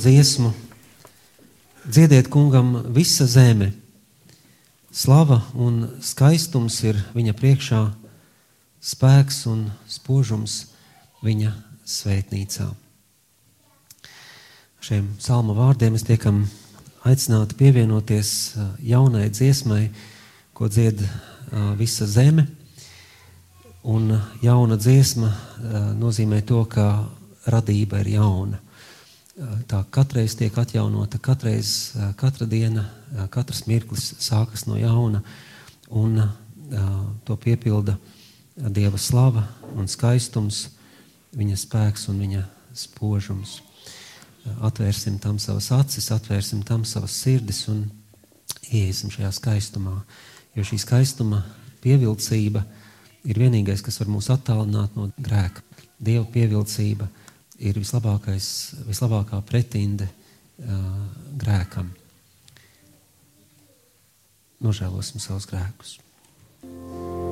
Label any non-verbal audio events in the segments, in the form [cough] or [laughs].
Dziesmu, dziediet kungam visa zeme. Slava un skaistums ir viņa priekšā, spēks un spožums viņa svētnīcā. Šiem salma vārdiem mēs tiekam aicināti pievienoties jaunai dziesmai, ko dzied visa zeme. Un jauna dziesma nozīmē to, ka radība ir jauna. Tā katreiz tiek atjaunota, katreiz, katra diena, katrs mirklis sākas no jauna, un to piepilda Dieva slava un skaistums, viņa spēks un viņa spožums. Atvērsim tam savas acis, atvērsim tam savas sirdis un ieiesim šajā skaistumā. Jo šī skaistuma pievilcība ir vienīgais, kas var mūs attālināt no grēka. Dieva pievilcība ir vislabākais, vislabākā pretinde uh, grēkam. Nožēlosim savus grēkus. Kungs,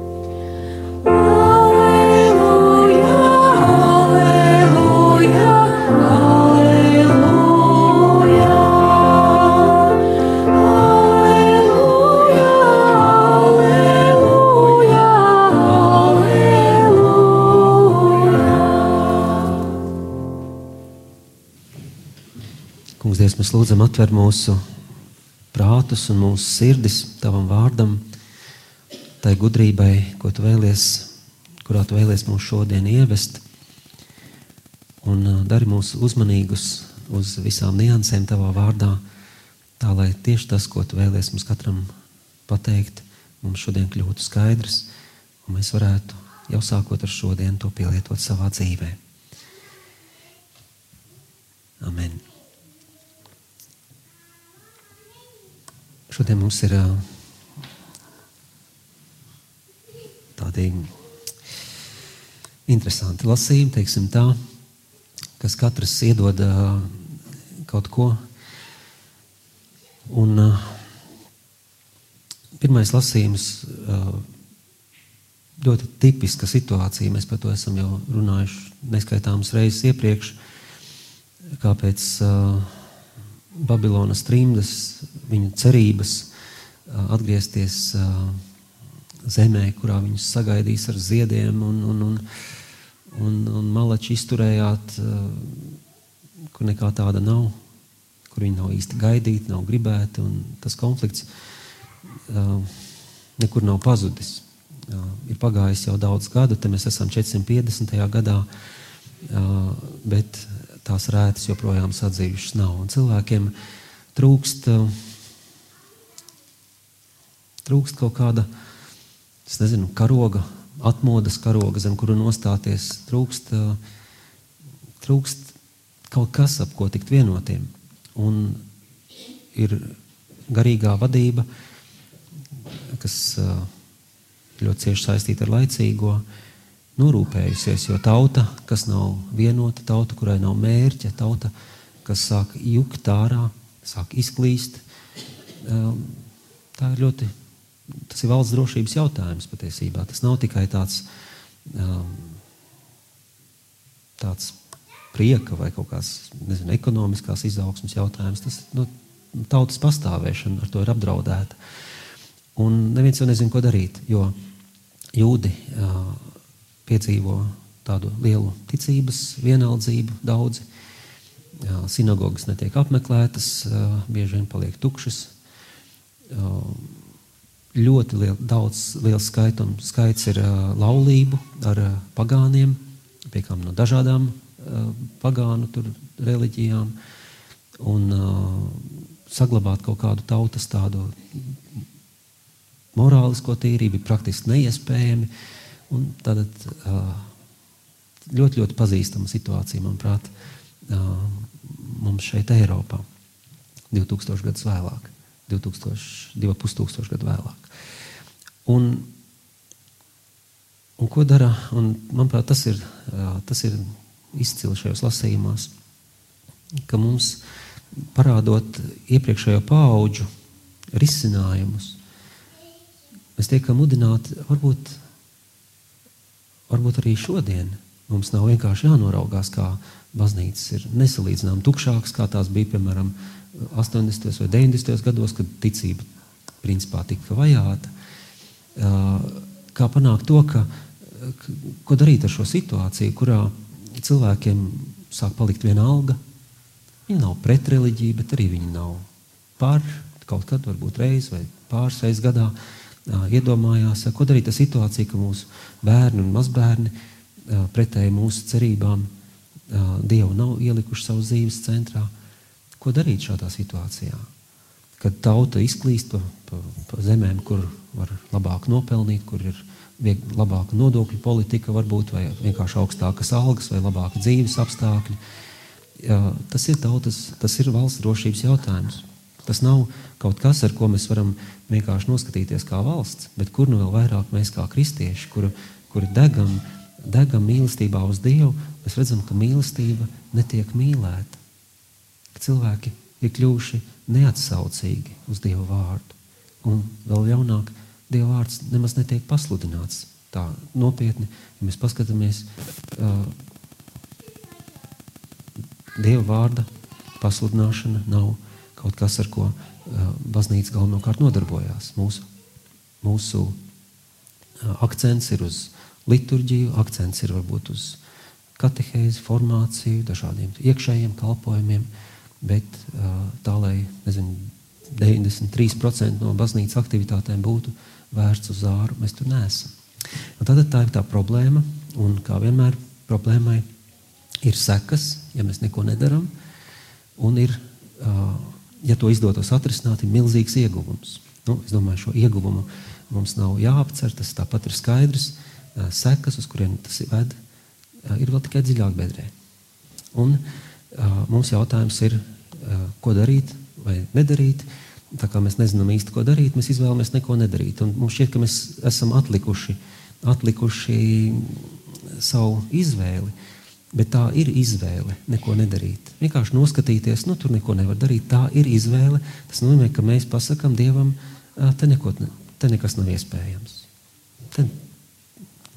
Dievs, mēs lūdzam, atver mūsu prātus un mūsu sirdis tavam vārdam, tai gudrībai, ko tu vēlies, kurā tu vēlies mūs šodien ievest. Un ā, dari mūs uzmanīgus uz visām niansēm tavā vārdā, tā lai tieši tas, ko tu vēlies mums katram pateikt, mums šodien kļūtu skaidrs, un mēs varētu jau sākot ar šodienu to pielietot savā dzīvē. Amen. Šodien mums ir tādi interesanti lasījumi, teiksim tā, kas katrs iedod kaut ko. Un pirmais lasījums ļoti tipiska situācija. Mēs par to esam jau runājuši neskaitāmas reizes iepriekš, kāpēc uh, Babilonas trimdas, viņu cerības atgriezties zemē, kurā viņus sagaidīs ar ziediem un, un, un, un, un malači izturējāt, kur nekā tāda nav, kur viņi nav īsti gaidīti, nav gribēti, un tas konflikts nekur nav pazudis. Ir pagājis jau daudz gadu, te mēs esam 450. gadā, bet tās rētas joprojām sadzījušas nav. Un cilvēkiem trūkst, trūkst kaut kāda, es nezinu, karoga, atmodas karoga, zem kura nostāties. Trūkst, trūkst kaut kas, ap ko tikt vienotiem. Un ir garīgā vadība, kas ļoti cieši saistīta ar laicīgo, norūpējusies, jo tauta, kas nav vienota, tauta, kurai nav mērķa, tauta, kas sāk jukt ārā, sāk izklīst, um, tā ir ļoti, tas ir valsts drošības jautājums patiesībā. Tas nav tikai tāds, um, tāds prieka vai kaut kāds, nezinu, ekonomiskās izaugsmas jautājums. Tas nu, tautas pastāvēšana ar to ir apdraudēta. Un neviens jau nezina, ko darīt, jo jūdi uh, piedzīvo tādu lielu ticības vienaldzību daudzi. Sinagogas netiek apmeklētas, bieži vien paliek tukšas. Ļoti liel, daudz, liels skaitum, skaits ir laulību ar pagāniem, pie kām no dažādām pagānu tur reliģijām. Un saglabāt kaut kādu tautas tādu morālisko tīrību ir praktiski neiespējami. Un tad ā, ļoti, ļoti pazīstama situācija, manuprāt, mums šeit, Eiropā, 2000 gadus vēlāk. 2000, 2500 gadu vēlāk. Un, un ko dara? Un, manuprāt, tas ir, tas ir izcili šajos lasījumos, ka mums parādot iepriekšējo pauģu risinājumus, mēs tiekam mudināti varbūt, varbūt arī šodien. Mums nav vienkārši jānoraugās, kā baznīcas ir nesalīdzināmas tukšākas, kā tās bija piemēram 80. vai 90. gados, kad ticība principā tika vajāta. Kā panākt to, ka, ko darīt ar šo situāciju, kurā cilvēkiem sāk palikt viena alga. Viņi nav pret reliģiju, bet arī viņi nav par kaut kad, varbūt reizi vai pāris reizes gadā. Iedomājās, ko darīt ar situāciju, ka mūsu bērni un mazbērni pretēji mūsu cerībām Dievu nav ielikuši savas dzīves centrā. Ko darīt šādā situācijā? Kad tauta izklīst pa, pa, pa zemēm, kur var labāk nopelnīt, kur ir labāka nodokļu politika, varbūt, vienkārši augstākas algas, vai labāka dzīves apstākļi. Tas ir tautas, tas ir valsts drošības jautājums. Tas nav kaut kas, ar ko mēs varam vienkārši noskatīties kā valsts, bet kur nu vēl vairāk mēs kā kristieši, kuri, kuri degam, degam mīlestībā uz Dievu, mēs redzam, ka mīlestība netiek mīlēta. Ka cilvēki ir kļuvuši neatsaucīgi uz Dieva vārdu. Un vēl jaunāk, Dieva vārds nemaz netiek pasludināts tā nopietni. Ja mēs paskatāmies, uh, Dieva vārda pasludināšana nav kaut kas, ar ko uh, baznīca galvenokārt nodarbojās. Mūsu, mūsu uh, akcents ir uz liturģiju, akcents ir varbūt uz katehēzi, formāciju, dažādiem iekšējiem kalpojumiem, bet uh, tā, lai nezinu, 93% no baznīcas aktivitātēm būtu vērsts uz āru, mēs tur neesam. Tad tā ir tā problēma, un kā vienmēr problēmai ir sekas, ja mēs neko nedaram, un ir, ja to izdotos atrisināt, ir milzīgs ieguvums. Nu, es domāju, šo ieguvumu mums nav jāapcer, tas tāpat ir skaidrs. Sekas, uz kuriem tas ved, ir vēl tikai dziļāk bedrē. Un mums jautājums ir, ko darīt vai nedarīt. Tā kā mēs nezinām īsti, ko darīt, mēs izvēlamies neko nedarīt. Un mums šķiet, ka mēs esam atlikuši, atlikuši savu izvēli. Bet tā ir izvēle, neko nedarīt. Vienkārši noskatīties, nu, tur neko nevar darīt. Tā ir izvēle. Tas nozīmē, ka mēs pasakām Dievam, te, neko, te nekas nav iespējams. Te,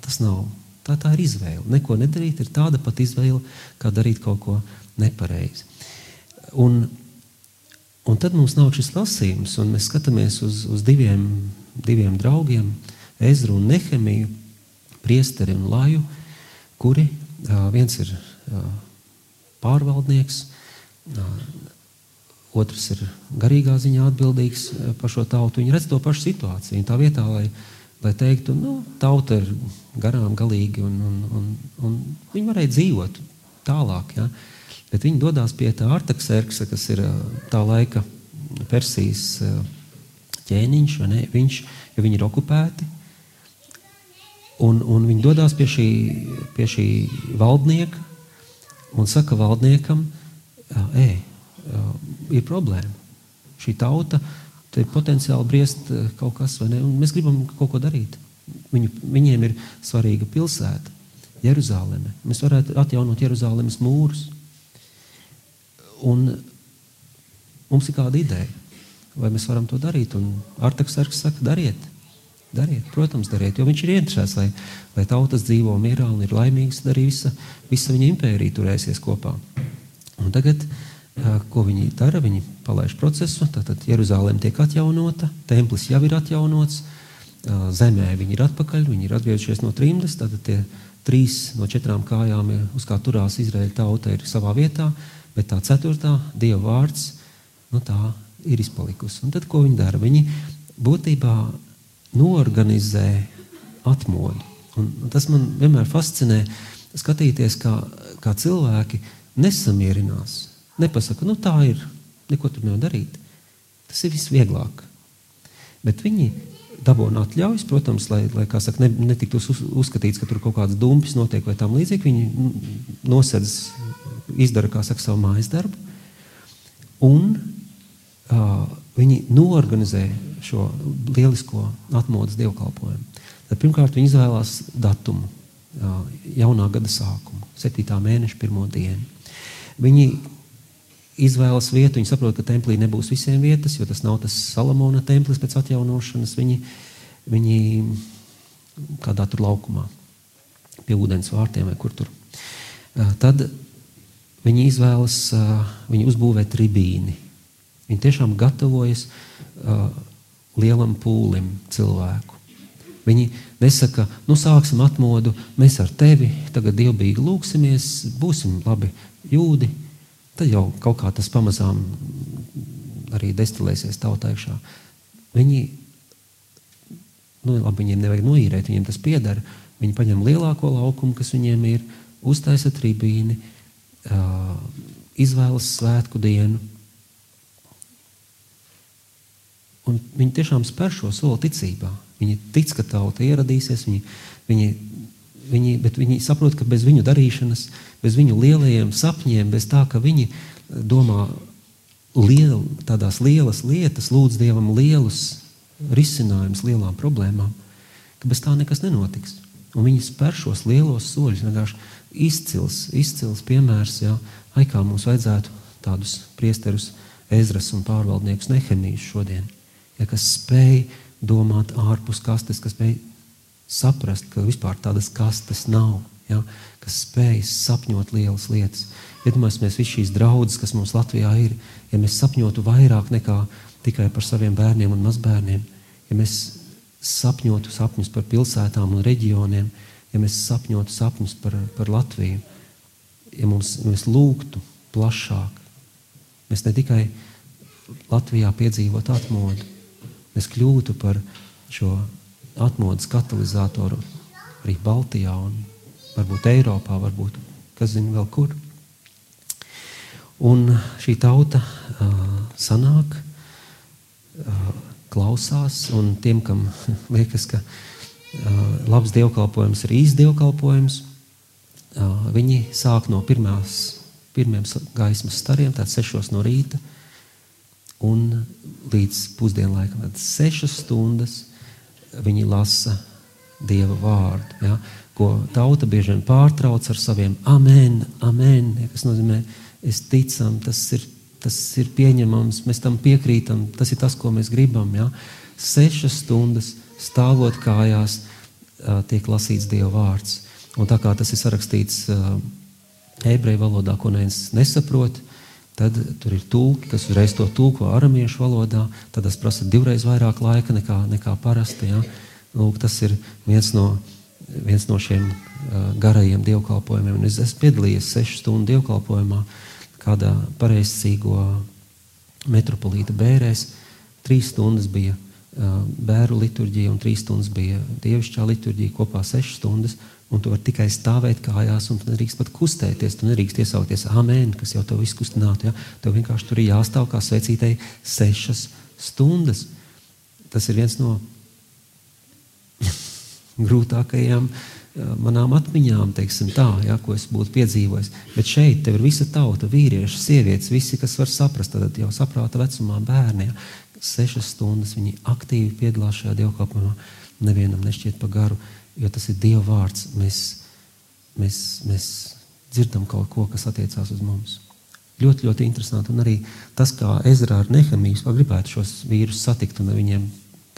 tas nav. Tā, tā ir izvēle. Neko nedarīt ir tāda pati izvēle, kā darīt kaut ko nepareizi. Un, Un tad mums nāk šis lasījums, un mēs skatāmies uz, uz diviem, diviem draugiem, Ezru un Nehemiju, priesteri un Laju, kuri viens ir pārvaldnieks, otrs ir garīgā ziņā atbildīgs par šo tautu. Viņi redz to pašu situāciju. Tā vietā, lai, lai teiktu, nu, tauta ir garām galīgi, un, un, un, un viņi varēja dzīvot tālāk. Ja? Bet viņi dodas pie tā Artaksērksa, kas ir tā laika Persijas ķēniņš, viņš, jo viņi ir okupēti. Un, un viņi dodas pie šī, pie šī valdnieka un saka valdniekam, ē, ir problēma. Šī tauta te potenciāli briest kaut kas, vai ne? Un mēs gribam kaut ko darīt. Viņu, viņiem ir svarīga pilsēta, Jeruzaleme. Mēs varētu atjaunot Jeruzalemes mūrus. Un mums ir kāda ideja, vai mēs varam to darīt. Un Arteks Sarks saka, dariet, dariet, protams, dariet, jo viņš ir interesēts, lai, lai tautas dzīvo mierā un ir laimīgs, tad arī visa, visa viņa impērija turēsies kopā. Un tagad, ko viņi dara, viņi palaiž procesu, tad Jeruzalem tiek atjaunota, templis jau ir atjaunots, zemē viņi ir atpakaļ, viņi ir atgriezušies no trimdes, tad tie trīs no četrām kājām, uz kā turās Izraēļa tauta, ir savā vietā, bet tā ceturtā Dieva vārds nu, tā ir izpalikusi. Un tad, ko viņi dara? Viņi būtībā norganizē atmodu. Un tas man vienmēr fascinē, skatīties, kā, kā cilvēki nesamierinās. Nepasaka, nu tā ir, neko tur nevar darīt. Tas ir visvieglāk. Bet viņi dabūna atļaujas, protams, lai, lai saka, ne, netiktu uz, uzskatīts, ka tur kaut kāds dumpis notiek vai tam līdzīgi. Viņi nosedz izdara saka, savu mājas darbu. Un uh, viņi norganizē šo lielisko atmodas dievkalpojumu. Tad pirmkārt viņi izvēlās datumu, jaunā gada sākumu, 7. mēneša pirmo dienu. Viņi izvēlas vietu, viņi saprot, ka templī nebūs visiem vietas, jo tas nav tas Salamona templis pēc atjaunošanas. Viņi, viņi kādā tur laukumā, pie ūdens vārtiem vai kur tur. Tad viņi izvēlas, viņi uzbūvē tribīni. Viņi tiešām gatavojas lielam pūlim cilvēku. Viņi nesaka, nu sāksim atmodu, mēs ar tevi tagad dievbijīgi lūksimies, būsim labi jūdi, tad jau kaut kā tas pamazām arī destilēsies tautā iekšā. Viņi, nu labi, viņiem nevajag noīrēt, viņiem tas piedara, viņi paņem lielāko laukumu, kas viņiem ir, uztaisa tribīni, uh, izvēlas svētku dienu, Un viņi tiešām spēr šo soli ticībā. Viņi tic, ka tauta ieradīsies, viņi, viņi, viņi, bet viņi saprot, ka bez viņu darīšanas, bez viņu lielajiem sapņiem, bez tā, ka viņi domā liel, tādās lielas lietas, lūdz Dievam lielus risinājumus lielām problēmām, ka bez tā nekas nenotiks. Un viņi spēr šos lielos soļus. Vienkārši izcils, izcils piemērs, jā, ai kā mums vajadzētu tādus priesterus, ezras un pārvaldniekus nehemijas šodien ja, kas spēj domāt ārpus kastes, kas spēj saprast, ka vispār tādas kastes nav, ja, kas spēj sapņot lielas lietas. Iedomājieties, visas šīs draudzes, kas mums Latvijā ir, ja mēs sapņotu vairāk nekā tikai par saviem bērniem un mazbērniem, ja mēs sapņotu sapņus par pilsētām un reģioniem, ja mēs sapņotu sapņus par, par Latviju, ja mums, mēs lūgtu plašāk, mēs ne tikai Latvijā piedzīvotu atmodu, mēs kļūtu par šo atmodas katalizatoru arī Baltijā un varbūt Eiropā, varbūt kas zina vēl kur. Un šī tauta uh, sanāk, uh, klausās, un tiem, kam [laughs] liekas, ka uh, labs dievkalpojums ir īsts dievkalpojums, uh, viņi sāk no pirmās, pirmiem gaismas stariem, tātad sešos no rīta, un līdz pusdienlaikam. Tad sešas stundas viņi lasa Dieva vārdu, ja, ko tauta bieži vien pārtrauc ar saviem amen, amen, ja, kas nozīmē, es ticam, tas ir, tas ir pieņemams, mēs tam piekrītam, tas ir tas, ko mēs gribam. Ja. Sešas stundas stāvot kājās, tiek lasīts Dieva vārds. Un tā kā tas ir sarakstīts ebreju valodā, ko neviens nesaprot, Tad tur ir tulki, kas uzreiz to tulko aramiešu valodā. Tad tas prasa divreiz vairāk laika nekā, nekā parasti. Ja? Lūk, tas ir viens no, viens no šiem uh, garajiem dievkalpojumiem. Un es esmu piedalījies sešu stundu dievkalpojumā kādā pareizcīgo metropolīta bērēs. Trīs stundas bija uh, bēru liturģija un trīs stundas bija dievišķā liturģija, kopā sešas stundas un tu vari tikai stāvēt kājās, un tu nedrīkst pat kustēties. Tu nedrīkst iesaukties amen, kas jau tev izkustinātu. Ja? Tev vienkārši tur ir jāstāv kā svecītei sešas stundas. Tas ir viens no [laughs] grūtākajām manām atmiņām, tā, ja, ko es būtu piedzīvojis. Bet šeit ir visa tauta, vīrieši, sievietes, visi, kas var saprast, tad jau saprāta vecumā bērni. Ja. Sešas stundas viņi aktīvi piedalās šajā dievkalpojumā. Nevienam nešķiet pa garu jo tas ir Dieva vārds. Mēs, mēs, mēs dzirdam kaut ko, kas attiecās uz mums. Ļoti, ļoti interesanti. Un arī tas, kā Ezra ar Nehemiju gribētu šos vīrus satikt un ar viņiem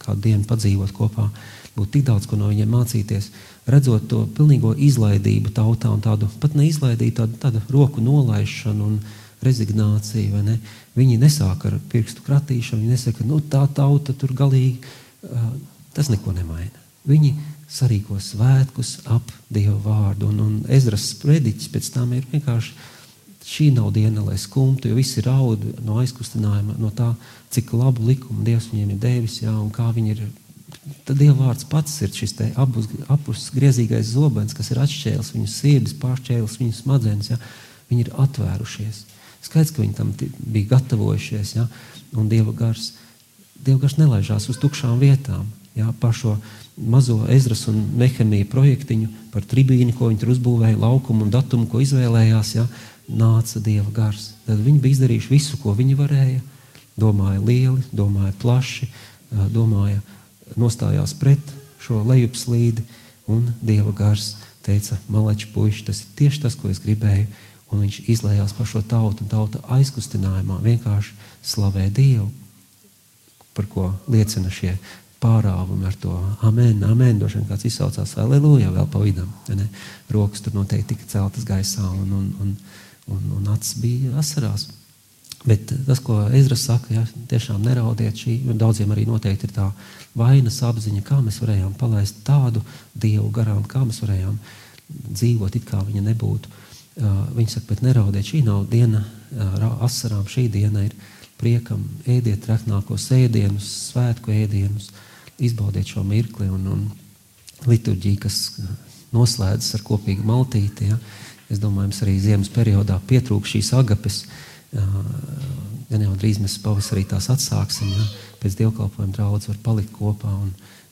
kādu dienu padzīvot kopā, būtu tik daudz ko no viņiem mācīties. Redzot to pilnīgo izlaidību tautā un tādu pat neizlaidību, tādu, tādu roku nolaišanu un rezignāciju. Ne? Viņi nesāk ar pirkstu kratīšanu, viņi nesaka, nu tā tauta tur galīgi. Tas neko nemaina. Viņi sarīko svētkus ap Dieva vārdu. Un, un Ezras sprediķis pēc tam ir vienkārši šī nav diena, lai skumtu, jo visi raud no aizkustinājuma, no tā, cik labu likumu Dievs viņiem ir devis, jā, un kā viņi ir. Tad Dieva vārds pats ir šis apus, apus griezīgais zobens, kas ir atšķēlis viņu sirdis, pāršķēlis viņu smadzenes. Jā. Viņi ir atvērušies. Skaidrs, ka viņi tam bija gatavojušies, jā, un Dieva gars, Dieva gars nelaižās uz tukšām vietām. Jā, par šo mazo Ezras un Nehemija projektiņu, par tribīnu, ko viņi tur uzbūvēja, laukumu un datumu, ko izvēlējās, ja, nāca Dieva gars. Tad viņi bija izdarījuši visu, ko viņi varēja, domāja lieli, domāja plaši, domāja, nostājās pret šo lejupslīdi, un Dieva gars teica, malači puiši, tas ir tieši tas, ko es gribēju, un viņš izlējās par šo tautu, un tauta aizkustinājumā vienkārši slavē Dievu, par ko liecina šie pārāvumi ar to amen, amen. Droši vien kāds izsaucās, aleluja, vēl pa vidam. Ne? Rokas tur noteikti tika celtas gaisā un, un, un, un, un acis bija asarās. Bet tas, ko Ezra saka, ja, tiešām neraudiet šī, daudziem arī noteikti ir tā vainas apziņa, kā mēs varējām palaist tādu dievu garām, kā mēs varējām dzīvot, it kā viņa nebūtu. Uh, viņi saka, bet neraudiet, šī nav diena uh, asarām, šī diena ir priekam, ēdiet traknākos ēdienus, svētku ēdienus, izbaudiet šo mirkli un, un liturģiju, kas noslēdzas ar kopīgu maltīti. Ja. Es domāju, mums arī ziemas periodā pietrūk šīs agapes. Gan jau drīz mēs pavasarī tās atsāksim. Ja. Pēc dievkalpojuma draudz var palikt kopā un,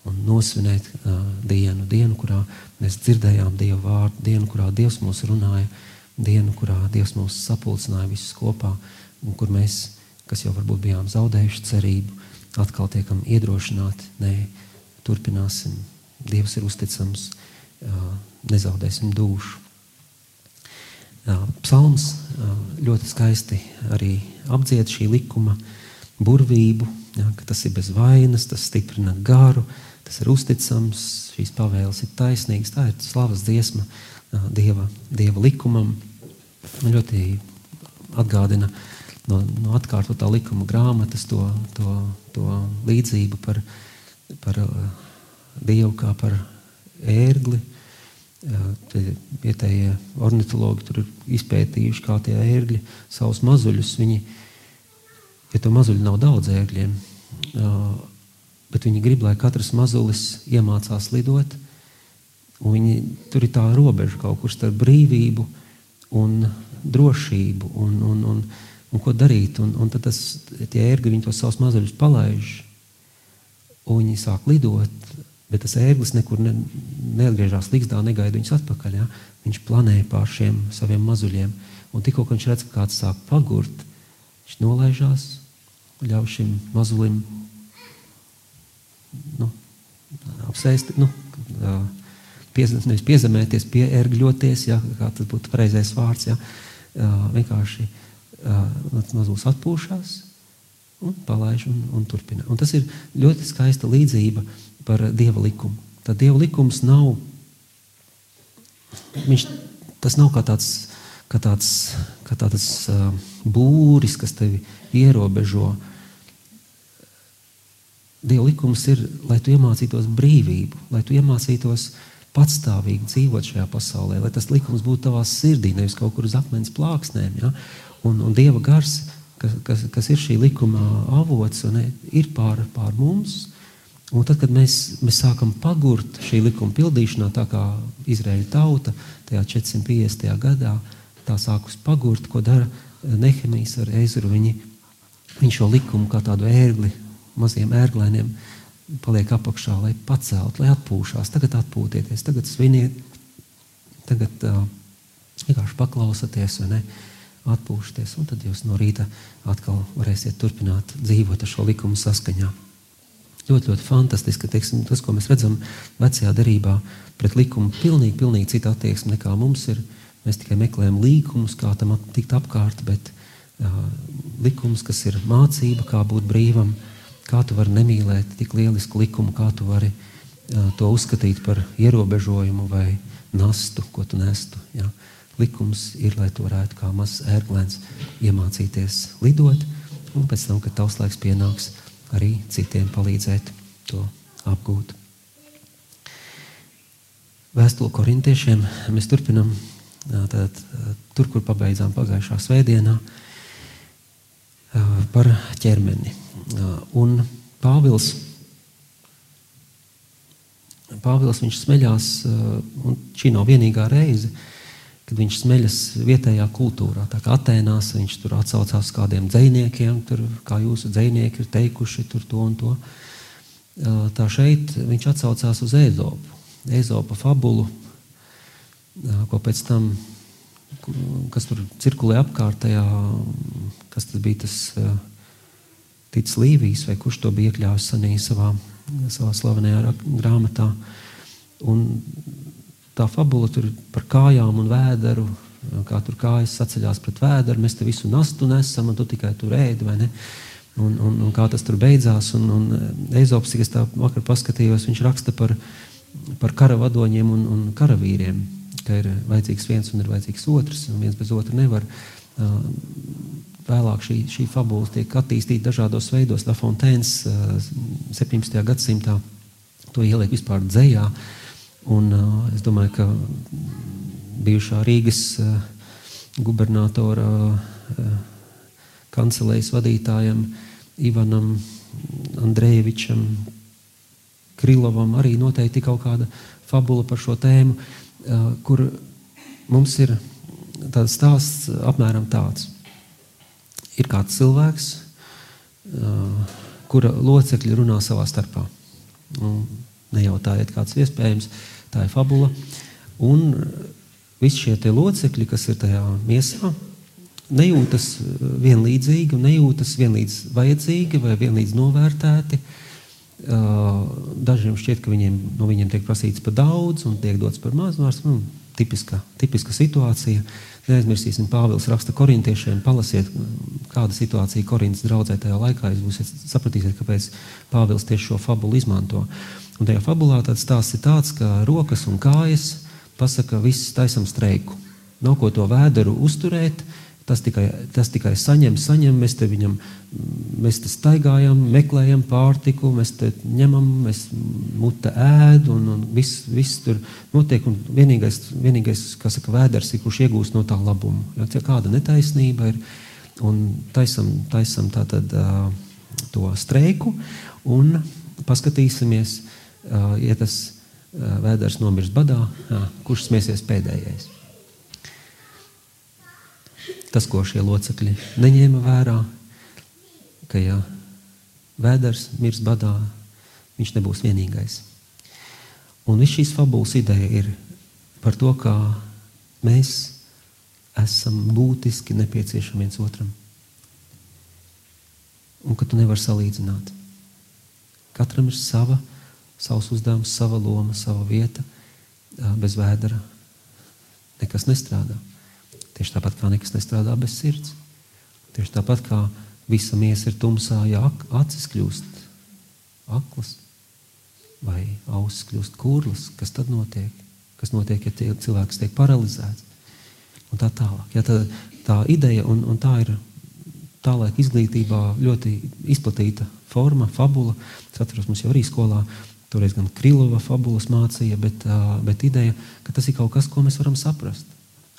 un nosvinēt uh, dienu, dienu, kurā mēs dzirdējām Dieva vārdu, dienu, kurā Dievs mūs runāja, dienu, kurā Dievs mūs sapulcināja visus kopā un kur mēs, kas jau varbūt bijām zaudējuši cerību, atkal tiekam iedrošināti. Nē, turpināsim. Dievs ir uzticams, nezaudēsim dušu. Psalms ļoti skaisti arī apdzied šī likuma burvību, ja, ka tas ir bez vainas, tas stiprina garu, tas ir uzticams, šīs pavēles ir taisnīgas. Tā ir slavas dziesma Dieva, dieva likumam. Man ļoti atgādina uh, no, no atkārtotā likuma grāmatas to, to, to līdzību par, par uh, Dievu kā par ērgli. Uh, vietējie ornitologi tur ir izpētījuši, kā tie ērgļi savus mazuļus. Viņi, ja to mazuļu nav daudz ērgļiem, uh, bet viņi grib, lai katrs mazulis iemācās lidot. Viņi, tur ir tā robeža kaut kur starp brīvību un drošību. Un, un, un, un ko darīt. Un, un tad tas, tie ērgļi tos savus mazuļus palaiž, un viņi sāk lidot. Bet tas ērglis nekur ne, neatgriežas līgzdā, negaida viņus atpakaļ. Ja? Viņš planē pār šiem saviem mazuļiem. Un tikko viņš redz, ka kāds sāk pagurt, viņš nolaižās, ļauj šim mazulim nu, apsēst, nu, piez, nevis piezemēties, piergļoties, ja, kā tas būtu pareizais vārds. Ja, vienkārši tas mazulis atpūšas un palaiž un, un turpina. Un tas ir ļoti skaista līdzība par dieva likumu. Tā dieva likums nav, viņš, tas nav kā tāds, kā tāds, kā tāds uh, būris, kas tevi ierobežo. Dieva likums ir, lai tu iemācītos brīvību, lai tu iemācītos patstāvīgi dzīvot šajā pasaulē, lai tas likums būtu tavā sirdī, nevis kaut kur uz akmens plāksnēm. Ja? Un, un Dieva gars, kas, kas, kas ir šī likuma avots, un, ir pār, pār mums. Un tad, kad mēs, mēs sākam pagurt šī likuma pildīšanā, tā kā Izraēla tauta tajā 450. gadā, tā sākus pagurt, ko dara Nehemijs ar Ezru. Viņi, viņi šo likumu kā tādu ērgli, maziem ērglēniem, paliek apakšā, lai paceltu, lai atpūšās. Tagad atpūtieties, tagad sviniet, tagad uh, vienkārši paklausieties atpūšaties, un tad jūs no rīta atkal varēsiet turpināt dzīvot ar šo likumu saskaņā. Ļoti, ļoti fantastiski, ka teiksim, tas, ko mēs redzam vecajā derībā, pret likumu pilnīgi, pilnīgi cita attieksme nekā mums ir. Mēs tikai meklējam līkumus, kā tam tikt apkārt, bet uh, likums, kas ir mācība, kā būt brīvam, kā tu vari nemīlēt tik lielisku likumu, kā tu vari uh, to uzskatīt par ierobežojumu vai nastu, ko tu nestu. Ja? Uh, likums ir, lai tu varētu kā mazs ērglēns iemācīties lidot, un pēc tam, kad tavs laiks pienāks, arī citiem palīdzēt to apgūt. Vēstuli korintiešiem mēs turpinam tātad, tur, kur pabeidzām pagājušā svētdienā par ķermeni. Un Pāvils, Pāvils viņš smeļās, un šī nav vienīgā reize, kad viņš smeļas vietējā kultūrā. Tā kā Atēnās viņš tur atsaucās uz kādiem dziniekiem, kā jūsu dzinieki ir teikuši tur to un to. Tā šeit viņš atsaucās uz Ezopu, Ezopa fabulu, ko pēc tam, kas tur cirkulē apkārtējā, kas tas bija tas Tic Līvijas, vai kurš to bija iekļāvis sanī savā, savā slavenajā grāmatā. Un tā fabula tur ir par kājām un vēderu, kā tur kājas saceļās pret vēderu, mēs te visu nastu nesam, un tu tikai tur ēdi? Un, un, un kā tas tur beidzās, un, un Eizops, cik es tā vakar paskatījos, viņš raksta par, par karavadoņiem un, un karavīriem, ka ir vajadzīgs viens un ir vajadzīgs otrs, un viens bez otra nevar. Vēlāk šī, šī fabula tiek attīstīta dažādos veidos. La Fontaines uh, 17. gadsimtā to ieliek vispār dzējā. Un, uh, es domāju, ka bijušā Rīgas uh, gubernatora uh, kancelējas vadītājam Ivanam Andrejevičam Krilovam arī noteikti kaut kāda fabula par šo tēmu, uh, kur mums ir tāds stāsts apmēram tāds. Ir kāds cilvēks, uh, kura locekļi runā savā starpā. Un nejautājiet, kāds ir iespējams, tā ir fabula. Un visi šie locekļi, kas ir tajā miesā, nejūtas uh, vienlīdzīgi, nejūtas vienlīdz vajadzīgi vai vienlīdz novērtēti. Uh, Dažiem šķiet, ka viņiem, no viņiem tiek prasīts par daudz un tiek dots par maz. Vairs, nu, tipiska, tipiska situācija. Neaizmirsīsim, Pāvils raksta korintiešiem, palasiet, kāda situācija Korintas draudzē tajā laikā. Jūs būsiet, sapratīsiet, kāpēc Pāvils tieši šo fabulu izmanto. Un tajā fabulā tāds stāsts ir tāds, ka rokas un kājas pasaka, viss taisam streiku. Nav ko to vēderu uzturēt, tas tikai, tas tikai saņem, saņem, mēs te viņam, mēs te staigājam, meklējam pārtiku, mēs te ņemam, mēs mute ēd un, un viss, viss tur notiek. Un vienīgais, vienīgais, kas saka, vēders ir, kurš iegūst no tā labumu. Jo ja kāda netaisnība ir, un taisam, taisam tātad uh, to streiku un paskatīsimies, ja tas uh, vēders nomirs badā, uh, kurš smēsies pēdējais. Tas, ko šie locekļi neņēma vērā, ka ja vēders mirs badā, viņš nebūs vienīgais. Un viss šīs fabulas ideja ir par to, kā mēs esam būtiski nepieciešami viens otram. Un ka tu nevari salīdzināt. Katram ir sava, savs uzdevums, sava loma, sava vieta. Bez vēdera nekas nestrādā. Tieši tāpat kā nekas nestrādā bez sirds. Tieši tāpat kā visa miesa ir tumsā, ja acis kļūst aklas vai ausis kļūst kurlas, kas tad notiek? Kas notiek, ja tie, cilvēks tiek paralizēts? Un tā tālāk. Ja, tā, tā ideja, un, un tā ir tā laika izglītībā ļoti izplatīta forma, fabula. Es atceros, mums jau arī skolā toreiz gan Krilova fabulas mācīja, bet, bet ideja, ka tas ir kaut kas, ko mēs varam saprast.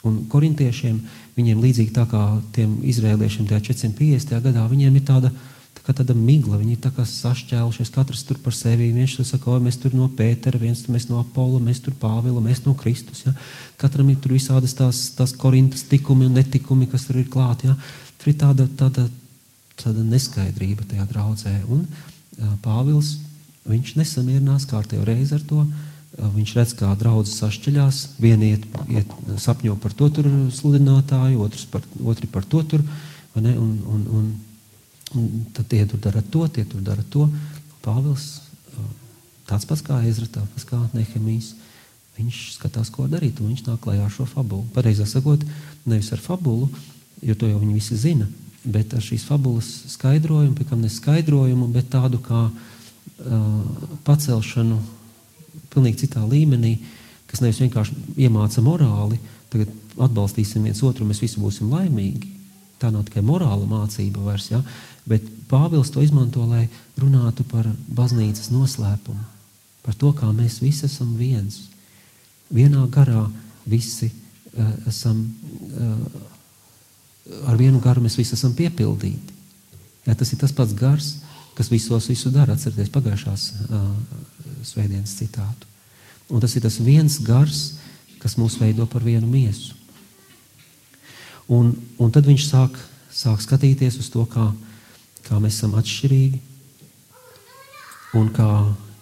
Un korintiešiem, viņiem līdzīgi tā kā tiem izrēliešiem tajā 450. gadā, viņiem ir tāda, tā kā tāda migla, viņi ir tā kā sašķēlušies, katrs tur par sevi. Viens tur saka, o, mēs tur no Pētera, viens tur no Apola, mēs tur Pāvila, mēs no Kristus. Ja? Katram ir tur visādas tās, tās korintas tikumi un netikumi, kas tur ir klāt. Ja? Tur ir tāda, tāda, tāda neskaidrība tajā draudzē. Un Pāvils, viņš nesamierinās kārtējo reizi ar to. Viņš redz, kā draudzes sašķeļās. Viena iet, iet sapņo par to sludinātāju, otrs par, otri par to tur. Un, un, un, un tad tie tur dara to, tie tur dara to. Pāvils tāds pats kā Ezra, tāds pats kā Nehemijs. Viņš skatās, ko darīt, un viņš nāk klajā ar šo fabulu. Pareizāk sakot, nevis ar fabulu, jo to jau viņi visi zina, bet ar šīs fabulas skaidrojumu, pēc tam ne skaidrojumu, bet tādu kā uh, pacelšanu pilnīgi citā līmenī, kas nevis vienkārši iemāca morāli, tagad atbalstīsim viens otru, mēs visi būsim laimīgi. Tā nav tikai morāla mācība vairs, ja? bet Pāvils to izmanto, lai runātu par baznīcas noslēpumu, par to, kā mēs visi esam viens. Vienā garā visi uh, esam, uh, ar vienu garu mēs visi esam piepildīti. Ja, tas ir tas pats gars, kas visos visu dara. Atcerieties pagājušās uh, svētdienas citātu. Un tas ir tas viens gars, kas mūs veido par vienu miesu. Un, un tad viņš sāk, sāk skatīties uz to, kā, kā mēs esam atšķirīgi. Un kā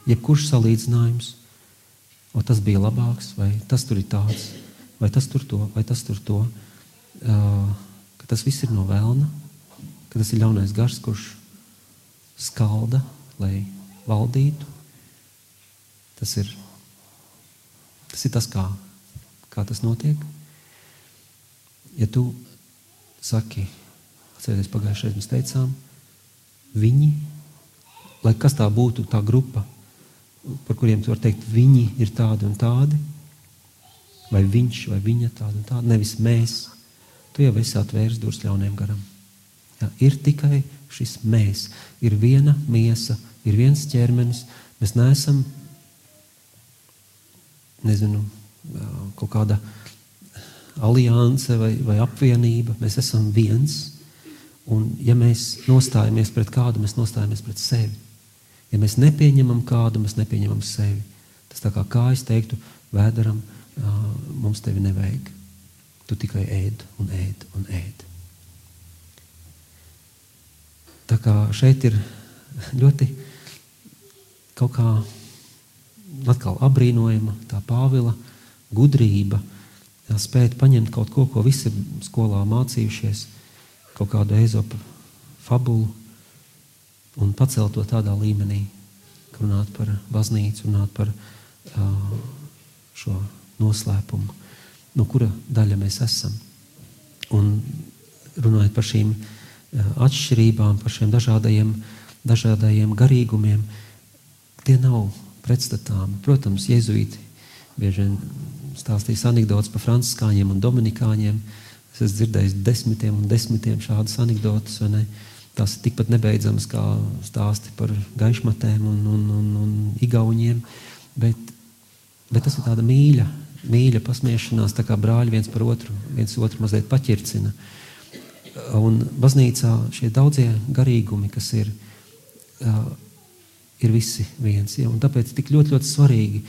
jebkurš salīdzinājums, vai tas bija labāks, vai tas tur ir tāds, vai tas tur to, vai tas tur to, uh, tas viss ir no vēlna, ka tas ir ļaunais gars, kurš skalda, lai valdītu. Tas ir tas, ir tas kā, kā tas notiek. Ja tu saki, atcerieties, pagājušajā mēs teicām, viņi, lai kas tā būtu, tā grupa, par kuriem tu vari teikt, viņi ir tādi un tādi, vai viņš vai viņa tāda un tāda, nevis mēs. Tu jau esi atvēris durvis ļauniem garam. Jā, ir tikai šis mēs. Ir viena miesa, ir viens ķermenis. Mēs neesam nezinu, kaut kāda alianse vai, vai apvienība. Mēs esam viens. Un, ja mēs nostājamies pret kādu, mēs nostājamies pret sevi. Ja mēs nepieņemam kādu, mēs nepieņemam sevi. Tas tā kā, kā es teiktu, vēderam, mums tevi nevajag. Tu tikai ēd un ēd un ēd. Tā kā šeit ir ļoti kaut kā atkal apbrīnojama tā Pāvila gudrība, spēt paņemt kaut ko, ko visi skolā mācījušies, kaut kādu ezopu fabulu un pacelt to tādā līmenī, runāt par baznīcu, runāt par uh, šo noslēpumu, no kura daļa mēs esam. Un runājot par šīm uh, atšķirībām, par šiem dažādajiem, dažādajiem garīgumiem, tie nav pretstatām. Protams, jēzuīti bieži vien stāstīs anekdotas par franciskāņiem un dominikāņiem. Es esmu dzirdējis desmitiem un desmitiem šādas anekdotas. Tās ir tikpat nebeidzamas kā stāsti par gaišmatēm un, un, un, un igauņiem. Bet, bet tas ir tāda mīļa, mīļa pasmiešanās, kā brāļi viens par otru, viens otru mazliet paķircina. Un baznīcā šie daudzie garīgumi, kas ir, ir visi viens. Ja? Un tāpēc tik ļoti, ļoti svarīgi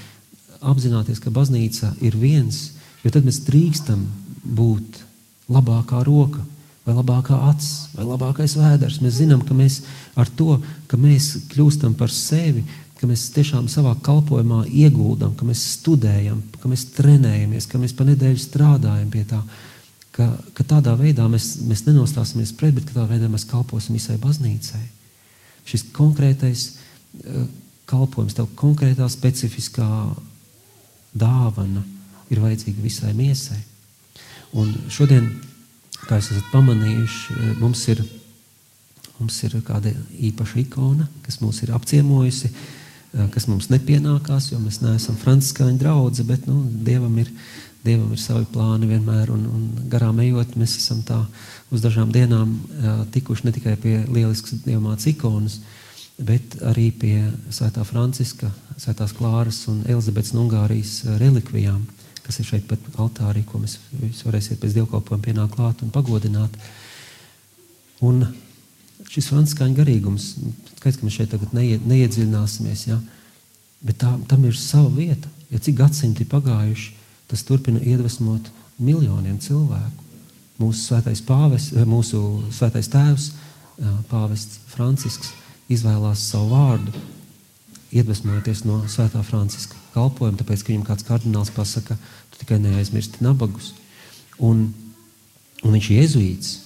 apzināties, ka baznīca ir viens, jo tad mēs drīkstam būt labākā roka, vai labākā acis, vai labākais vēders. Mēs zinām, ka mēs ar to, ka mēs kļūstam par sevi, ka mēs tiešām savā kalpošanā ieguldam, ka mēs studējam, ka mēs trenējamies, ka mēs pa nedēļu strādājam pie tā. Ka, ka tādā veidā mēs, mēs nenostāsimies pret, bet tādā veidā mēs kalposim visai baznīcai. Šis konkrētais uh, kalpojums, tev konkrētā specifiskā dāvana ir vajadzīga visai miesai. Un šodien, kā jūs esat pamanījuši, uh, mums ir, mums ir kāda īpaša ikona, kas mūs ir apciemojusi, uh, kas mums nepienākās, jo mēs neesam franciskāņu draugi, bet nu, Dievam ir Dievam ir savi plāni vienmēr, un, un garām ejot, mēs esam tā uz dažām dienām tikuši ne tikai pie lieliskas dievmātes ikonas, bet arī pie Svētā Franciska, Svētās Klāras un Elizabetes un Ungārijas relikvijām, kas ir šeit pat altārī, ko mēs varēsiet pēc dievkalpojuma pienākt klāt un pagodināt. Un šis franciskāņu garīgums, skaidrs, ka mēs šeit tagad neie, neiedziļināsimies, ja? bet tā, tam ir sava vieta. Ja cik gadsimti pagājuši, tas turpina iedvesmot miljoniem cilvēku. Mūsu svētais, pāves, eh, mūsu svētais tēvs, eh, pāvests Francisks, izvēlās savu vārdu, iedvesmojoties no svētā Franciska kalpojuma, tāpēc, ka viņam kāds kardināls pasaka, tu tikai neaizmirsti nabagus. Un, un viņš ir jezuīts.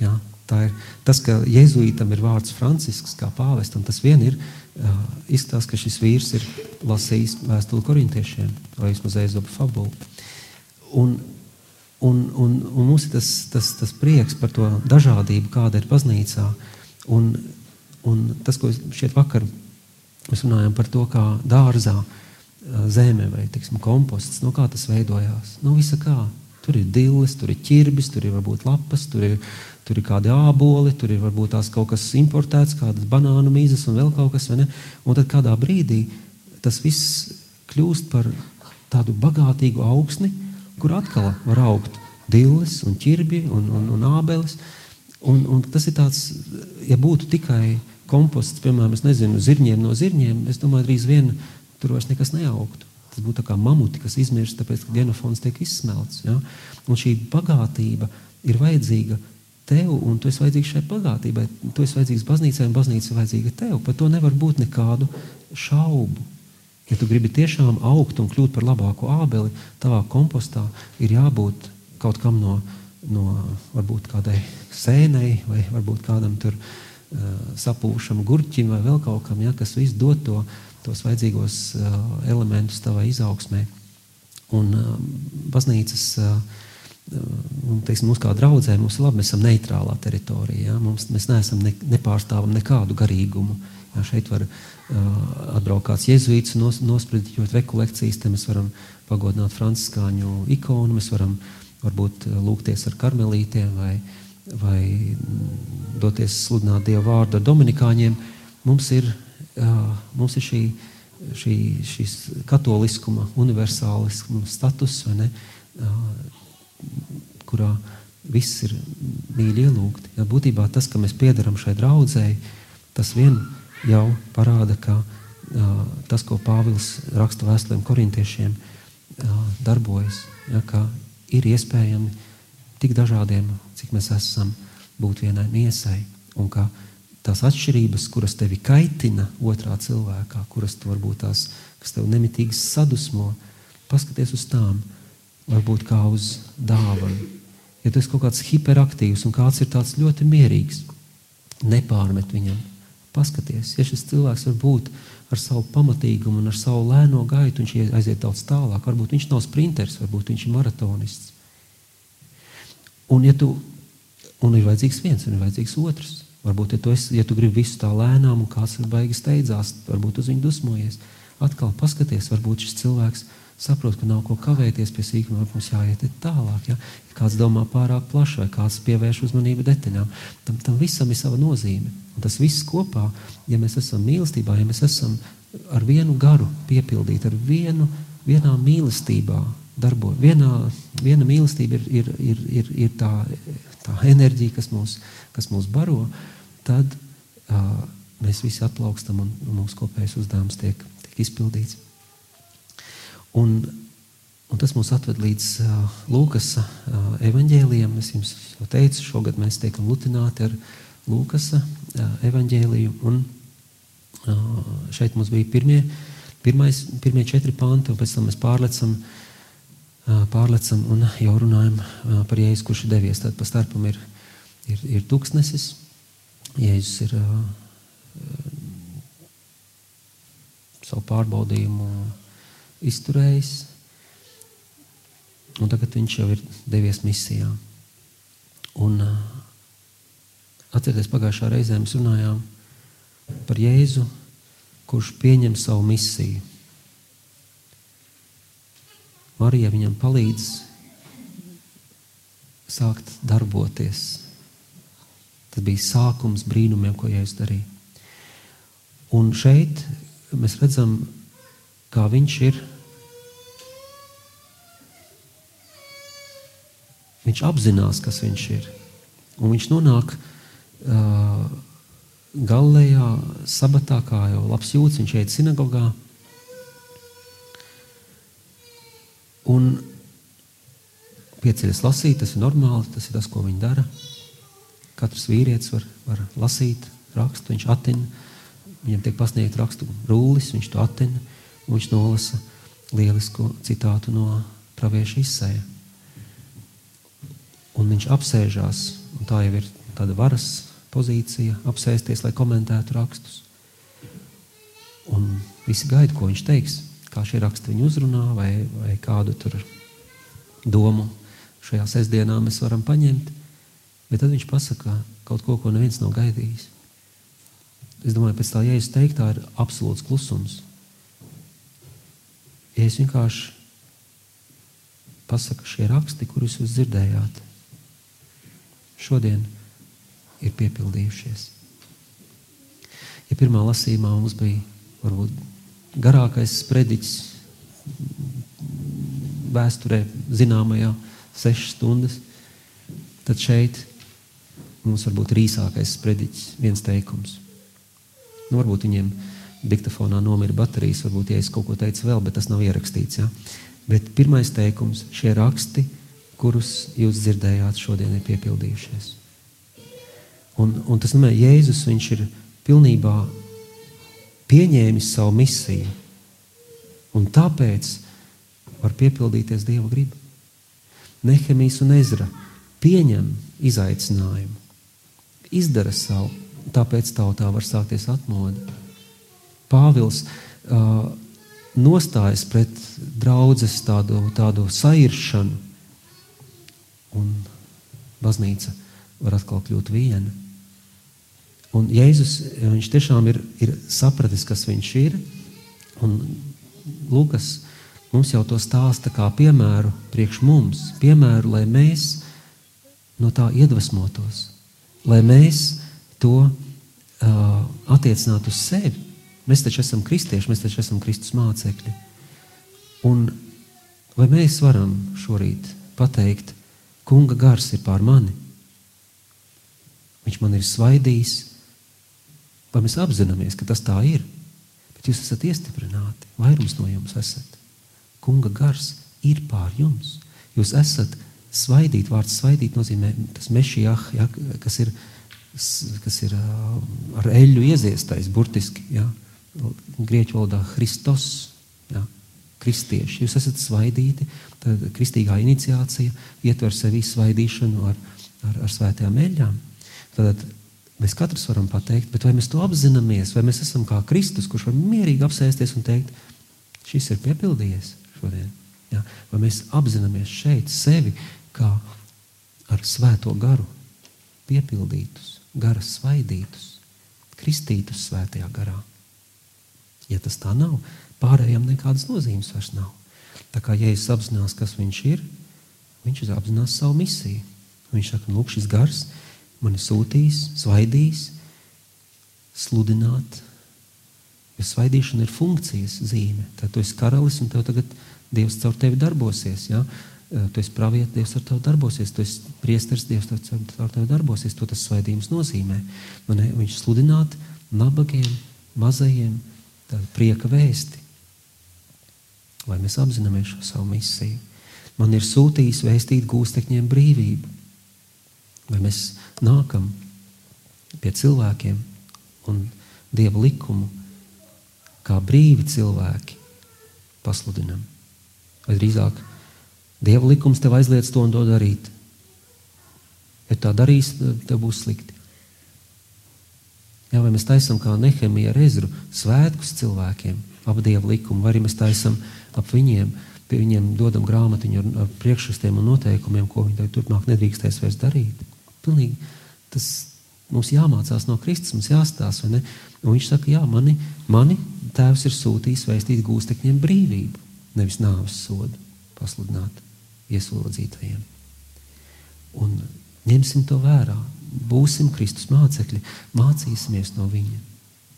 Ja? Tā ir tas, ka jēzuītam ir vārds Francisks, kā pāvestam. Tas vien ir uh, izstāsts, ka šis vīrs ir lasījis vēstuli korintiešiem vai vismaz Ezopa fabulu. Un, un, un, un mums ir tas, tas, tas prieks par to dažādību, kāda ir baznīcā. Un, un tas, ko šeit vakar mēs runājam par to, kā dārzā zeme vai tiksim, komposts, no kā tas veidojās. No visa kā. Tur ir dilles, tur ir ķirbis, tur ir varbūt lapas, tur ir Tur ir kādi āboli, tur ir varbūt tās kaut kas importēts, kādas banānu mīzes un vēl kaut kas. Un tad kādā brīdī tas viss kļūst par tādu bagātīgu augsni, kur atkal var augt dilles un ķirbi un, un, un ābeles. Un, un tas ir tāds, ja būtu tikai komposts, piemēram, nezinu, zirņiem no zirņiem, es domāju, drīz vien tur vairs nekas neaugtu. Tas būtu kā mamuti, kas izmirst, tāpēc, ka genofons tiek izsmelts. Ja? Un šī bagātība ir vajadzīga tev, un tu esi vajadzīgs šai bagātībai. Tu esi vajadzīgs baznīcai, un baznīca ir vajadzīga tev. Par to nevar būt nekādu šaubu. Ja tu gribi tiešām augt un kļūt par labāku ābeli, tavā kompostā ir jābūt kaut kam no, no varbūt kādai sēnei, vai varbūt kādam tur sapūšam gurķim vai vēl kaut kam, ja, kas viss dod to, tos vajadzīgos uh, elementus tavai izaugsmē. Un uh, baznīcas, uh, un, teiksim, mums kā draudzē, mums ir labi, mēs esam neitrālā teritorijā, ja, mums, mēs neesam ne, nepārstāvam nekādu garīgumu. Ja, šeit var uh, atbraukt kāds jēzuīts nos, nosprediķot rekolekcijas, te mēs varam pagodināt franciskāņu ikonu, mēs varam varbūt lūgties ar karmelītiem vai, vai doties sludināt Dievu vārdu ar dominikāņiem. Mums ir, uh, mums ir šī, šī, šīs katoliskuma, universāliskuma status, ne, uh, kurā viss ir mīļi ielūgti. Ja, būtībā tas, ka mēs piedaram šai draudzēji, tas vien jau parāda, ka uh, tas, ko Pāvils raksta vēstulēm korintiešiem, uh, darbojas, ja, ir iespējami tik dažādiem, cik mēs esam, būt vienai miesai. Un ka tās atšķirības, kuras tevi kaitina otrā cilvēkā, kuras tu varbūt tās, kas tev nemitīgi sadusmo, paskaties uz tām, varbūt kā uz dāvanu. Ja tu esi kaut kāds hiperaktīvs un kāds ir tāds ļoti mierīgs, nepārmet viņam. Paskaties, ja šis cilvēks var būt ar savu pamatīgumu un ar savu lēno gaitu, viņš aiziet daudz tālāk. Varbūt viņš nav sprinteris, varbūt viņš ir maratonists. Un, ja tu, un ir vajadzīgs viens, un ir vajadzīgs otrs. Varbūt, ja tu, esi, ja tu gribi visu tā lēnām, un kāds ir baigi steidzās, varbūt uz viņu dusmojies. Atkal paskaties, varbūt šis cilvēks ir saprot, ka nav ko kavēties pie sīkumiem, mums jāiet tālāk. Ja? ja kāds domā pārāk plaši vai kāds pievērš uzmanību detaļām, tam, tam visam ir sava nozīme. Un tas viss kopā, ja mēs esam mīlestībā, ja mēs esam ar vienu garu piepildīti, ar vienu, vienā mīlestībā darbo. Vienā, viena mīlestība ir, ir, ir, ir, ir tā, tā enerģija, kas mūs, kas mūs baro, tad uh, mēs visi atplaukstam un, un mūsu kopējais uzdevums tiek, tiek izpildīts. Un, un tas mūs atved līdz uh, Lūkas uh, evaņģēlijam. Es jums jau teicu, šogad mēs tiekam lutināti ar Lūkas uh, evaņģēliju. Un, uh, šeit mums bija pirmie, pirmais, pirmie četri panti, un pēc tam mēs pārlecam, uh, pārlecam un jau runājam uh, par Jēzu, kurš ir devies. Tad pa starpam ir, ir, ir tūkstnesis. Jēzus ir uh, uh, savu pārbaudījumu izturējis, un tagad viņš jau ir devies misijā. Un, atcerieties, pagājušā reizē mēs runājām par Jēzu, kurš pieņem savu misiju. Marija viņam palīdz sākt darboties. Tas bija sākums brīnumiem, ko Jēzus darīja. Un šeit mēs redzam, kā viņš ir Viņš apzinās, kas viņš ir. Un viņš nonāk uh, Galilejā, sabatā, kā jau labs jūtas, viņš iet sinagogā. Un pieceļas lasīt, tas ir normāli, tas ir tas, ko viņi dara. Katrs vīrietis var, var lasīt rakstu, viņš atina, viņam tiek pasniegt rakstu rūlis, viņš to atina, viņš nolasa lielisku citātu no pravieša izsēja un viņš apsēžās, un tā jau ir tāda varas pozīcija, apsēsties, lai komentētu rakstus. Un visi gaida, ko viņš teiks, kā šie raksti viņu uzrunā, vai, vai kādu tur domu šajā sestdienā mēs varam paņemt. Bet tad viņš pasaka kaut ko, ko neviens nav gaidījis. Es domāju, pēc tā jēzus teiktā ir absolūts klusums. Es vienkārši pasaku šie raksti, kurus jūs dzirdējāt, šodien ir piepildījušies. Ja pirmā lasījumā mums bija varbūt garākais sprediķis vēsturē, zināmajā, sešas stundas, tad šeit mums varbūt ir īsākais sprediķis, viens teikums. Nu, varbūt viņiem diktafonā nomira baterijas, varbūt, ja es kaut ko teicu vēl, bet tas nav ierakstīts. Ja? Bet pirmais teikums - šie raksti kurus jūs dzirdējāt, šodien ir piepildījušies. Un, un tas nozīmē, ka Jēzus ir pilnībā pieņēmis savu misiju, un tāpēc var piepildīties Dieva griba. Nehemijas un Ezra pieņem izaicinājumu, izdara savu tāpēc tautā var sākties atmoda. Pāvils uh, nostājas pret draudzes tādu, tādu sairšanu, un baznīca var atkal kļūt viena. Un Jēzus viņš tiešām ir, ir sapratis, kas viņš ir. Un Lūkas mums jau to stāsta kā piemēru priekš mums, piemēru, lai mēs no tā iedvesmotos, lai mēs to uh, attiecinātu uz sevi. Mēs taču esam kristieši, mēs taču esam Kristus mācekļi. Un vai mēs varam šorīt pateikt, Kunga gars ir pār mani? Viņš man ir svaidījis, vai mēs apzināmies, ka tas tā ir? Bet jūs esat iestiprināti, vairums no jums esat. Kunga gars ir pār jums. Jūs esat svaidīt, vārds svaidīt nozīmē tas mešijah, ja, kas ir, kas ir ar eļu ieziestais, burtiski, ja, grieķu valodā Hristos, ja, kristieši. Jūs esat svaidīti, tad kristīgā iniciācija ietver sevi svaidīšanu ar, ar, ar svētajām eļļām. Tad mēs katrs varam pateikt, bet vai mēs to apzināmies, vai mēs esam kā Kristus, kurš var mierīgi apsēsties un teikt, šis ir piepildījies šodien. Ja? Vai mēs apzināmies šeit sevi kā ar svēto garu piepildītus, garas svaidītus, kristītus svētajā garā. Ja tas tā nav, pārējiem nekādas nozīmes vairs nav. Tā kā Jēzus apzinās, kas viņš ir, viņš apzinās savu misiju. Viņš saka, lūk, šis gars mani sūtīs, svaidīs, sludināt. Jo svaidīšana ir funkcijas zīme. Tad tu esi karalis un tev tagad Dievs caur tevi darbosies. Ja? Tu esi pravietis, Dievs ar tevi darbosies. Tu esi priesteris, Dievs ar tevi darbosies. To tas svaidījums nozīmē. Man, viņš sludināt nabagiem, mazajiem, prieka vēsti. Vai mēs apzināmies šo savu misiju? Man ir sūtījis vēstīt gūstekņiem brīvību. Vai mēs nākam pie cilvēkiem un dieva likumu, kā brīvi cilvēki pasludinam? Vai drīzāk dieva likums tev aizliedz to un to darīt? Ja tā darīs, tev būs slikti. Jā, vai mēs taisām kā Nehemija ar ezru svētkus cilvēkiem, ap dievu likumu, vai arī mēs taisām ap viņiem, pie viņiem dodam grāmatiņu ar, ar priekšrakstiem un noteikumiem, ko viņi turpmāk nedrīkstēs vairs darīt. Pilnīgi tas mums jāmācās no Kristus, mums jāstāsta. Un viņš saka, jā, mani, mani tēvs ir sūtījis vēstīt gūstekņiem brīvību, nevis nāves sodu pasludināt ieslodzītajiem. Un ņemsim to vērā būsim Kristus mācekļi, mācīsimies no viņa.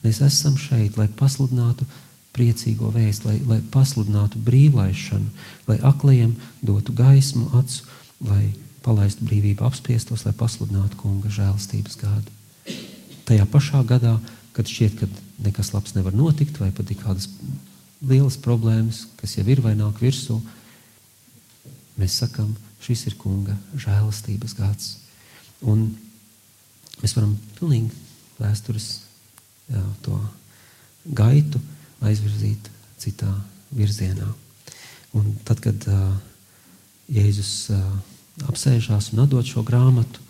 Mēs esam šeit, lai pasludinātu priecīgo vēstu, lai, lai pasludinātu brīvlaišanu, lai aklajiem dotu gaismu acu, lai palaistu brīvību apspiestos, lai pasludinātu kunga žēlstības gadu. Tajā pašā gadā, kad šķiet, ka nekas labs nevar notikt, vai pat ir kādas lielas problēmas, kas jau ir vai nāk virsū, mēs sakam, šis ir kunga žēlastības gads. Un Mēs varam pilnīgi vēstures jā, to gaitu aizvirzīt citā virzienā. Un tad, kad uh, Jēzus uh, apsēžās un atdod šo grāmatu,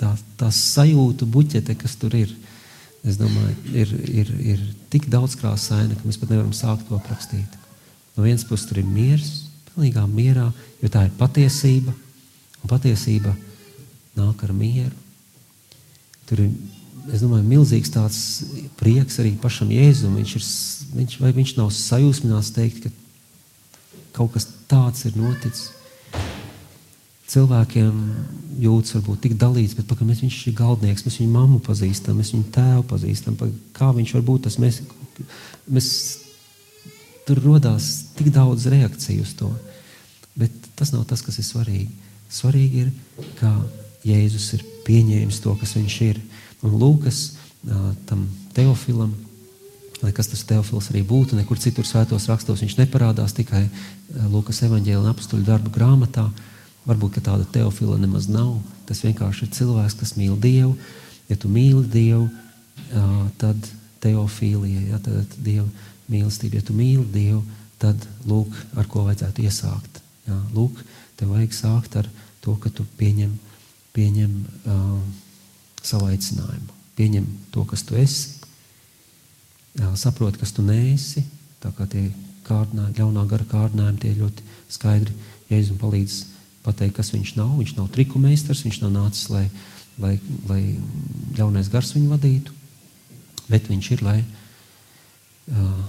tā, tā sajūta buķete, kas tur ir, es domāju, ir, ir, ir tik daudz krāsaina, ka mēs pat nevaram sākt to aprakstīt. No vienas puses tur ir miers, pilnīgā mierā, jo tā ir patiesība, Un patiesība nāk ar mieru. Tur ir, es domāju, milzīgs tāds prieks arī pašam Jēzum. Viņš ir, viņš, vai viņš nav sajūsmināts teikt, ka kaut kas tāds ir noticis. Cilvēkiem jūtas varbūt tik dalīts, bet pakaļ, mēs, viņš ir galdnieks, mēs viņu mammu pazīstam, mēs viņu tēvu pazīstam. Kā viņš var būt tas? Mēs, mēs, tur rodās tik daudz reakciju uz to. Bet tas nav tas, kas ir svarīgi. Svarīgi ir, kā Jēzus ir pieņēmis to, kas viņš ir. Un Lūkas tam Teofilam, lai kas tas Teofils arī būtu, nekur citur svētos rakstos viņš neparādās, tikai Lūkas evaņģēlina un apstuļu darbu grāmatā. Varbūt tāda teofila nemaz nav. Tas vienkārši ir cilvēks, kas mīl Dievu. Ja tu mīli Dievu, tad teofīlija, ja, tad Dieva mīlestība. Ja tu mīli Dievu, tad lūk, ar ko vajadzētu iesākt. Ja, lūk, tev vajag sākt ar to, ka tu pieņem pieņem uh, savu aicinājumu, pieņem to, kas tu esi, uh, saprot, kas tu neesi. Tā kā tie kārdinājumi, ļaunā gara kārdinājumi, tie ļoti skaidri Jēzus palīdz pateikt, kas viņš nav. Viņš nav triku meistars, viņš nav nācis, lai, lai, lai ļaunais gars viņu vadītu, bet viņš ir, lai uh,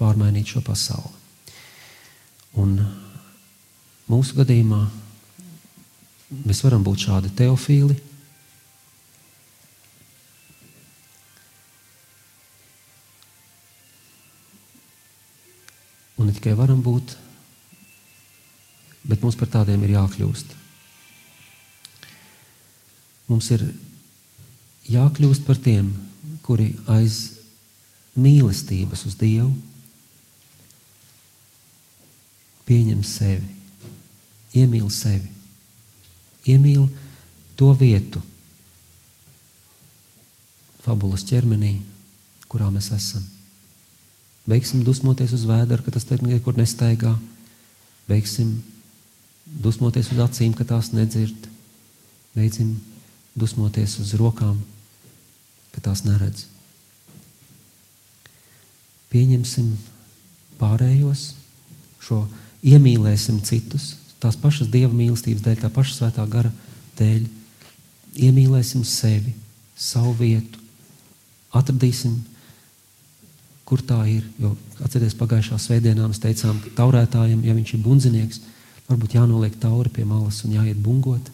pārmainītu šo pasauli. Un mūsu gadījumā mēs varam būt šādi teofīli. Un ne tikai varam būt, bet mums par tādiem ir jākļūst. Mums ir jākļūst par tiem, kuri aiz mīlestības uz Dievu pieņem sevi, iemīl sevi, iemīl to vietu, fabulas ķermenī, kurā mēs esam. Beigsim dusmoties uz vēdera, ka tas nekur nestaigā. Beigsim dusmoties uz acīm, ka tās nedzird. Beigsim dusmoties uz rokām, ka tās neredz. Pieņemsim pārējos, šo iemīlēsim citus, tās pašas dieva mīlestības dēļ, tā paša svētā gara dēļ. Iemīlēsim sevi, savu vietu, atradīsim kur tā ir. Jo atcerieties, pagājušā svētdienā mēs teicām, ka taurētājiem, ja viņš ir bundzinieks, varbūt jānoliek tauri pie malas un jāiet bungot.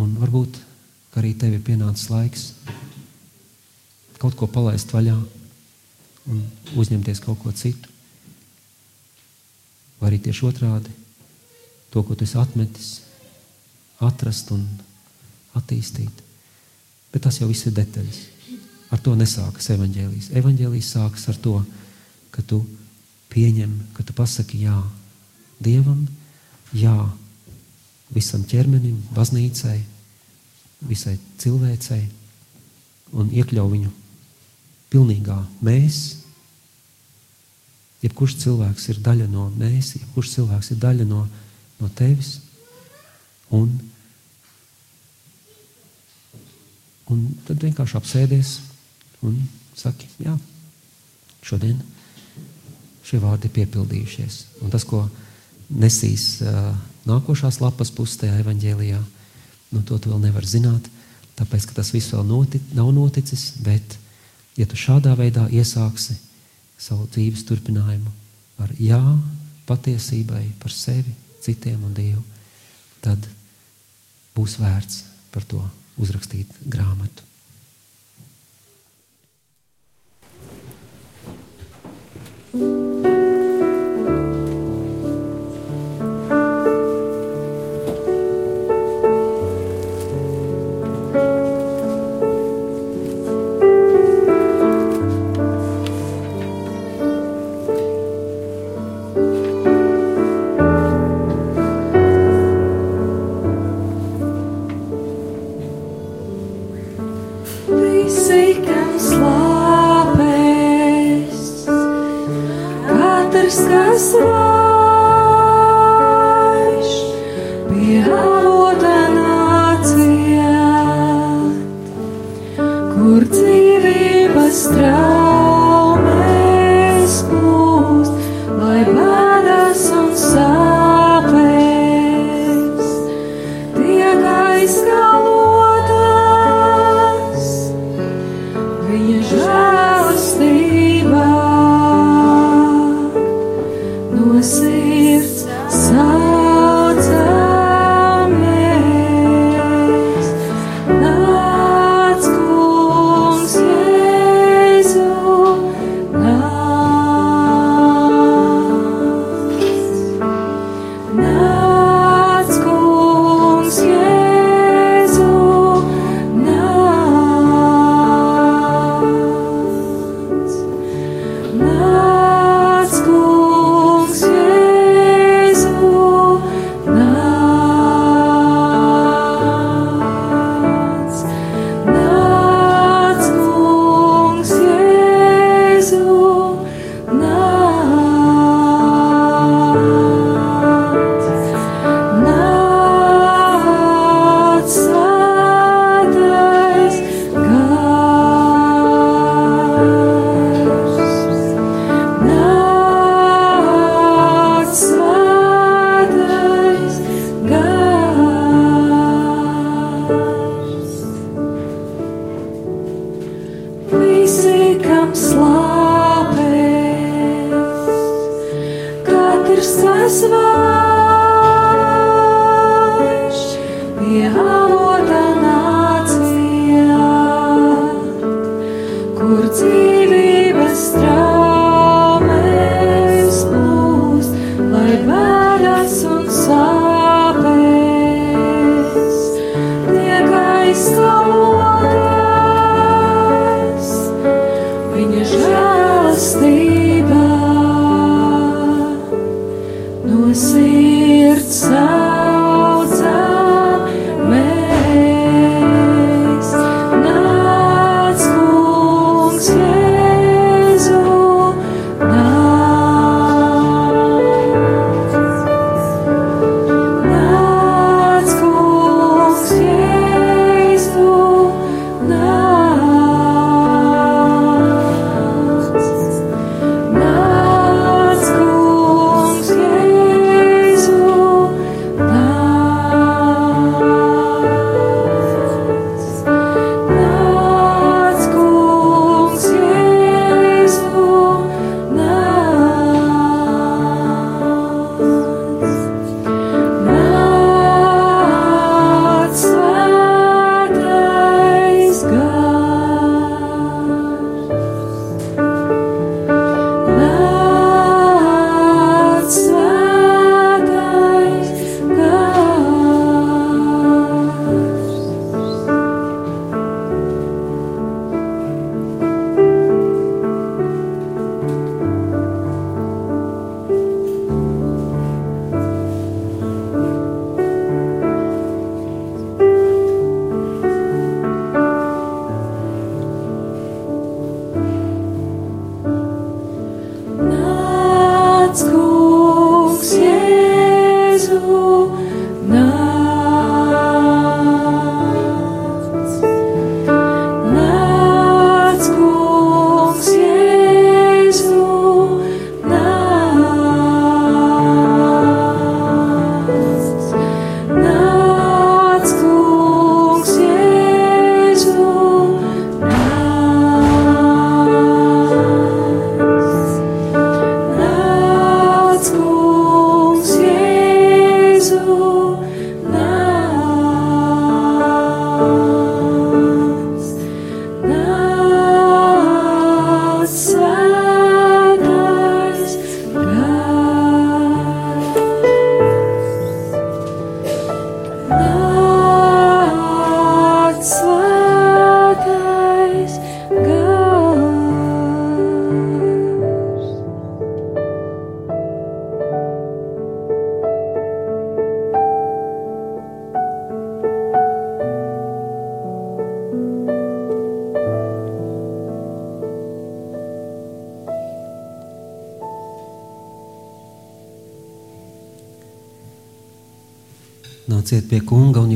Un varbūt arī tev ir pienācis laiks kaut ko palaist vaļā un uzņemties kaut ko citu. Vai arī tieši otrādi, to, ko tu esi atmetis, atrast un attīstīt. Bet tas jau viss ir detaļas. Ar to nesākas evaņģēlijas. Evaņģēlijas sākas ar to, ka tu pieņem, ka tu pasaki jā Dievam, jā visam ķermenim, baznīcai, visai cilvēcei un iekļauj viņu pilnīgā mēs. Jebkurš cilvēks ir daļa no mēs, jebkurš cilvēks ir daļa no, no tevis. Un, un tad vienkārši apsēdies un saki, jā, šodien šie vārdi ir piepildījušies. Un tas, ko nesīs uh, nākošās lapas pusē tajā evaņģēlijā, nu, to tu vēl nevar zināt, tāpēc, ka tas viss vēl noti, nav noticis, bet, ja tu šādā veidā iesāksi savu dzīves turpinājumu ar jā, patiesībai par sevi, citiem un Dievu, tad būs vērts par to uzrakstīt grāmatu. Visi,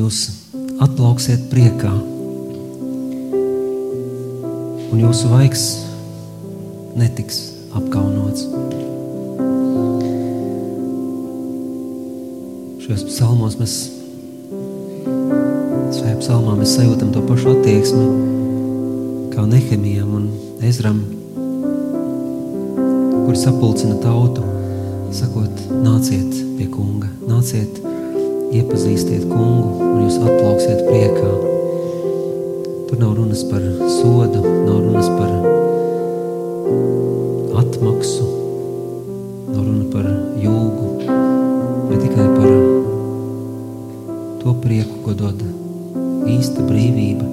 jūs atplauksiet priekā. Un jūsu vaigs netiks apkaunots. Šajos psalmos mēs, šajā psalmā mēs sajūtam to pašu attieksmi kā Nehemijam un Ezram, kuri sapulcina tautu, sakot, nāciet pie kunga, nāciet, iepazīstiet kungu un jūs atplauksiet priekā. Tur nav runas par sodu, nav runas par atmaksu, nav runa par jūgu, bet tikai par to prieku, ko dod īsta brīvība,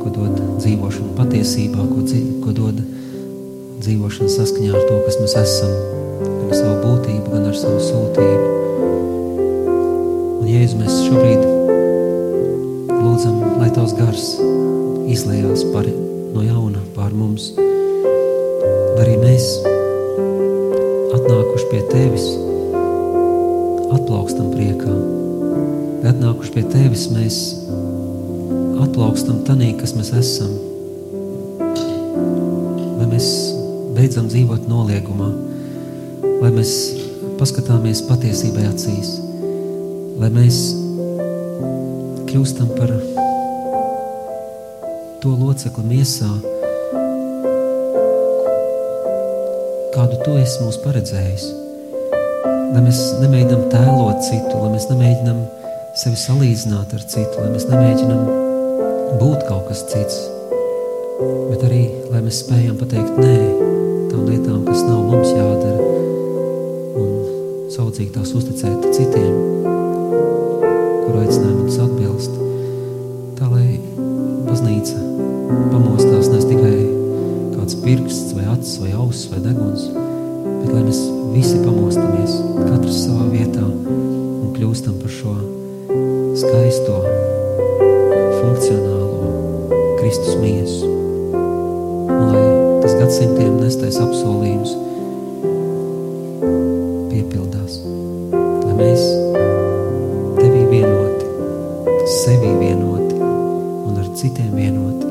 ko dod dzīvošana patiesībā, ko, dzīv, ko dod dzīvošana saskaņā ar to, kas mēs esam, pie tevis, mēs atplaukstam tanī, kas mēs esam. Lai mēs beidzam dzīvot noliegumā, lai mēs paskatāmies patiesībai acīs, lai mēs kļūstam par to locekli miesā, kādu tu esi mums paredzējis. Lai mēs nemēģinām tēlot citu, lai mēs nemēģinām sevi salīdzināt ar citu, lai mēs nemēģinām būt kaut kas cits, bet arī, lai mēs spējam pateikt nē tām lietām, kas nav mums jādara, un saudzīgi tās uzticēt citiem, kuru aicinājumus atbilst, tā lai baznīca pamostās nes tikai kāds pirksts vai acis vai auss vai deguns, tas gadsimtiem nestais apsolījums piepildās. Lai mēs tevī vienoti, sevī vienoti un ar citiem vienoti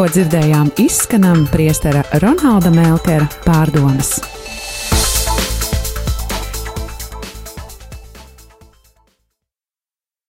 Tikko dzirdējām izskanam priestera Ronalda Melkera pārdomas.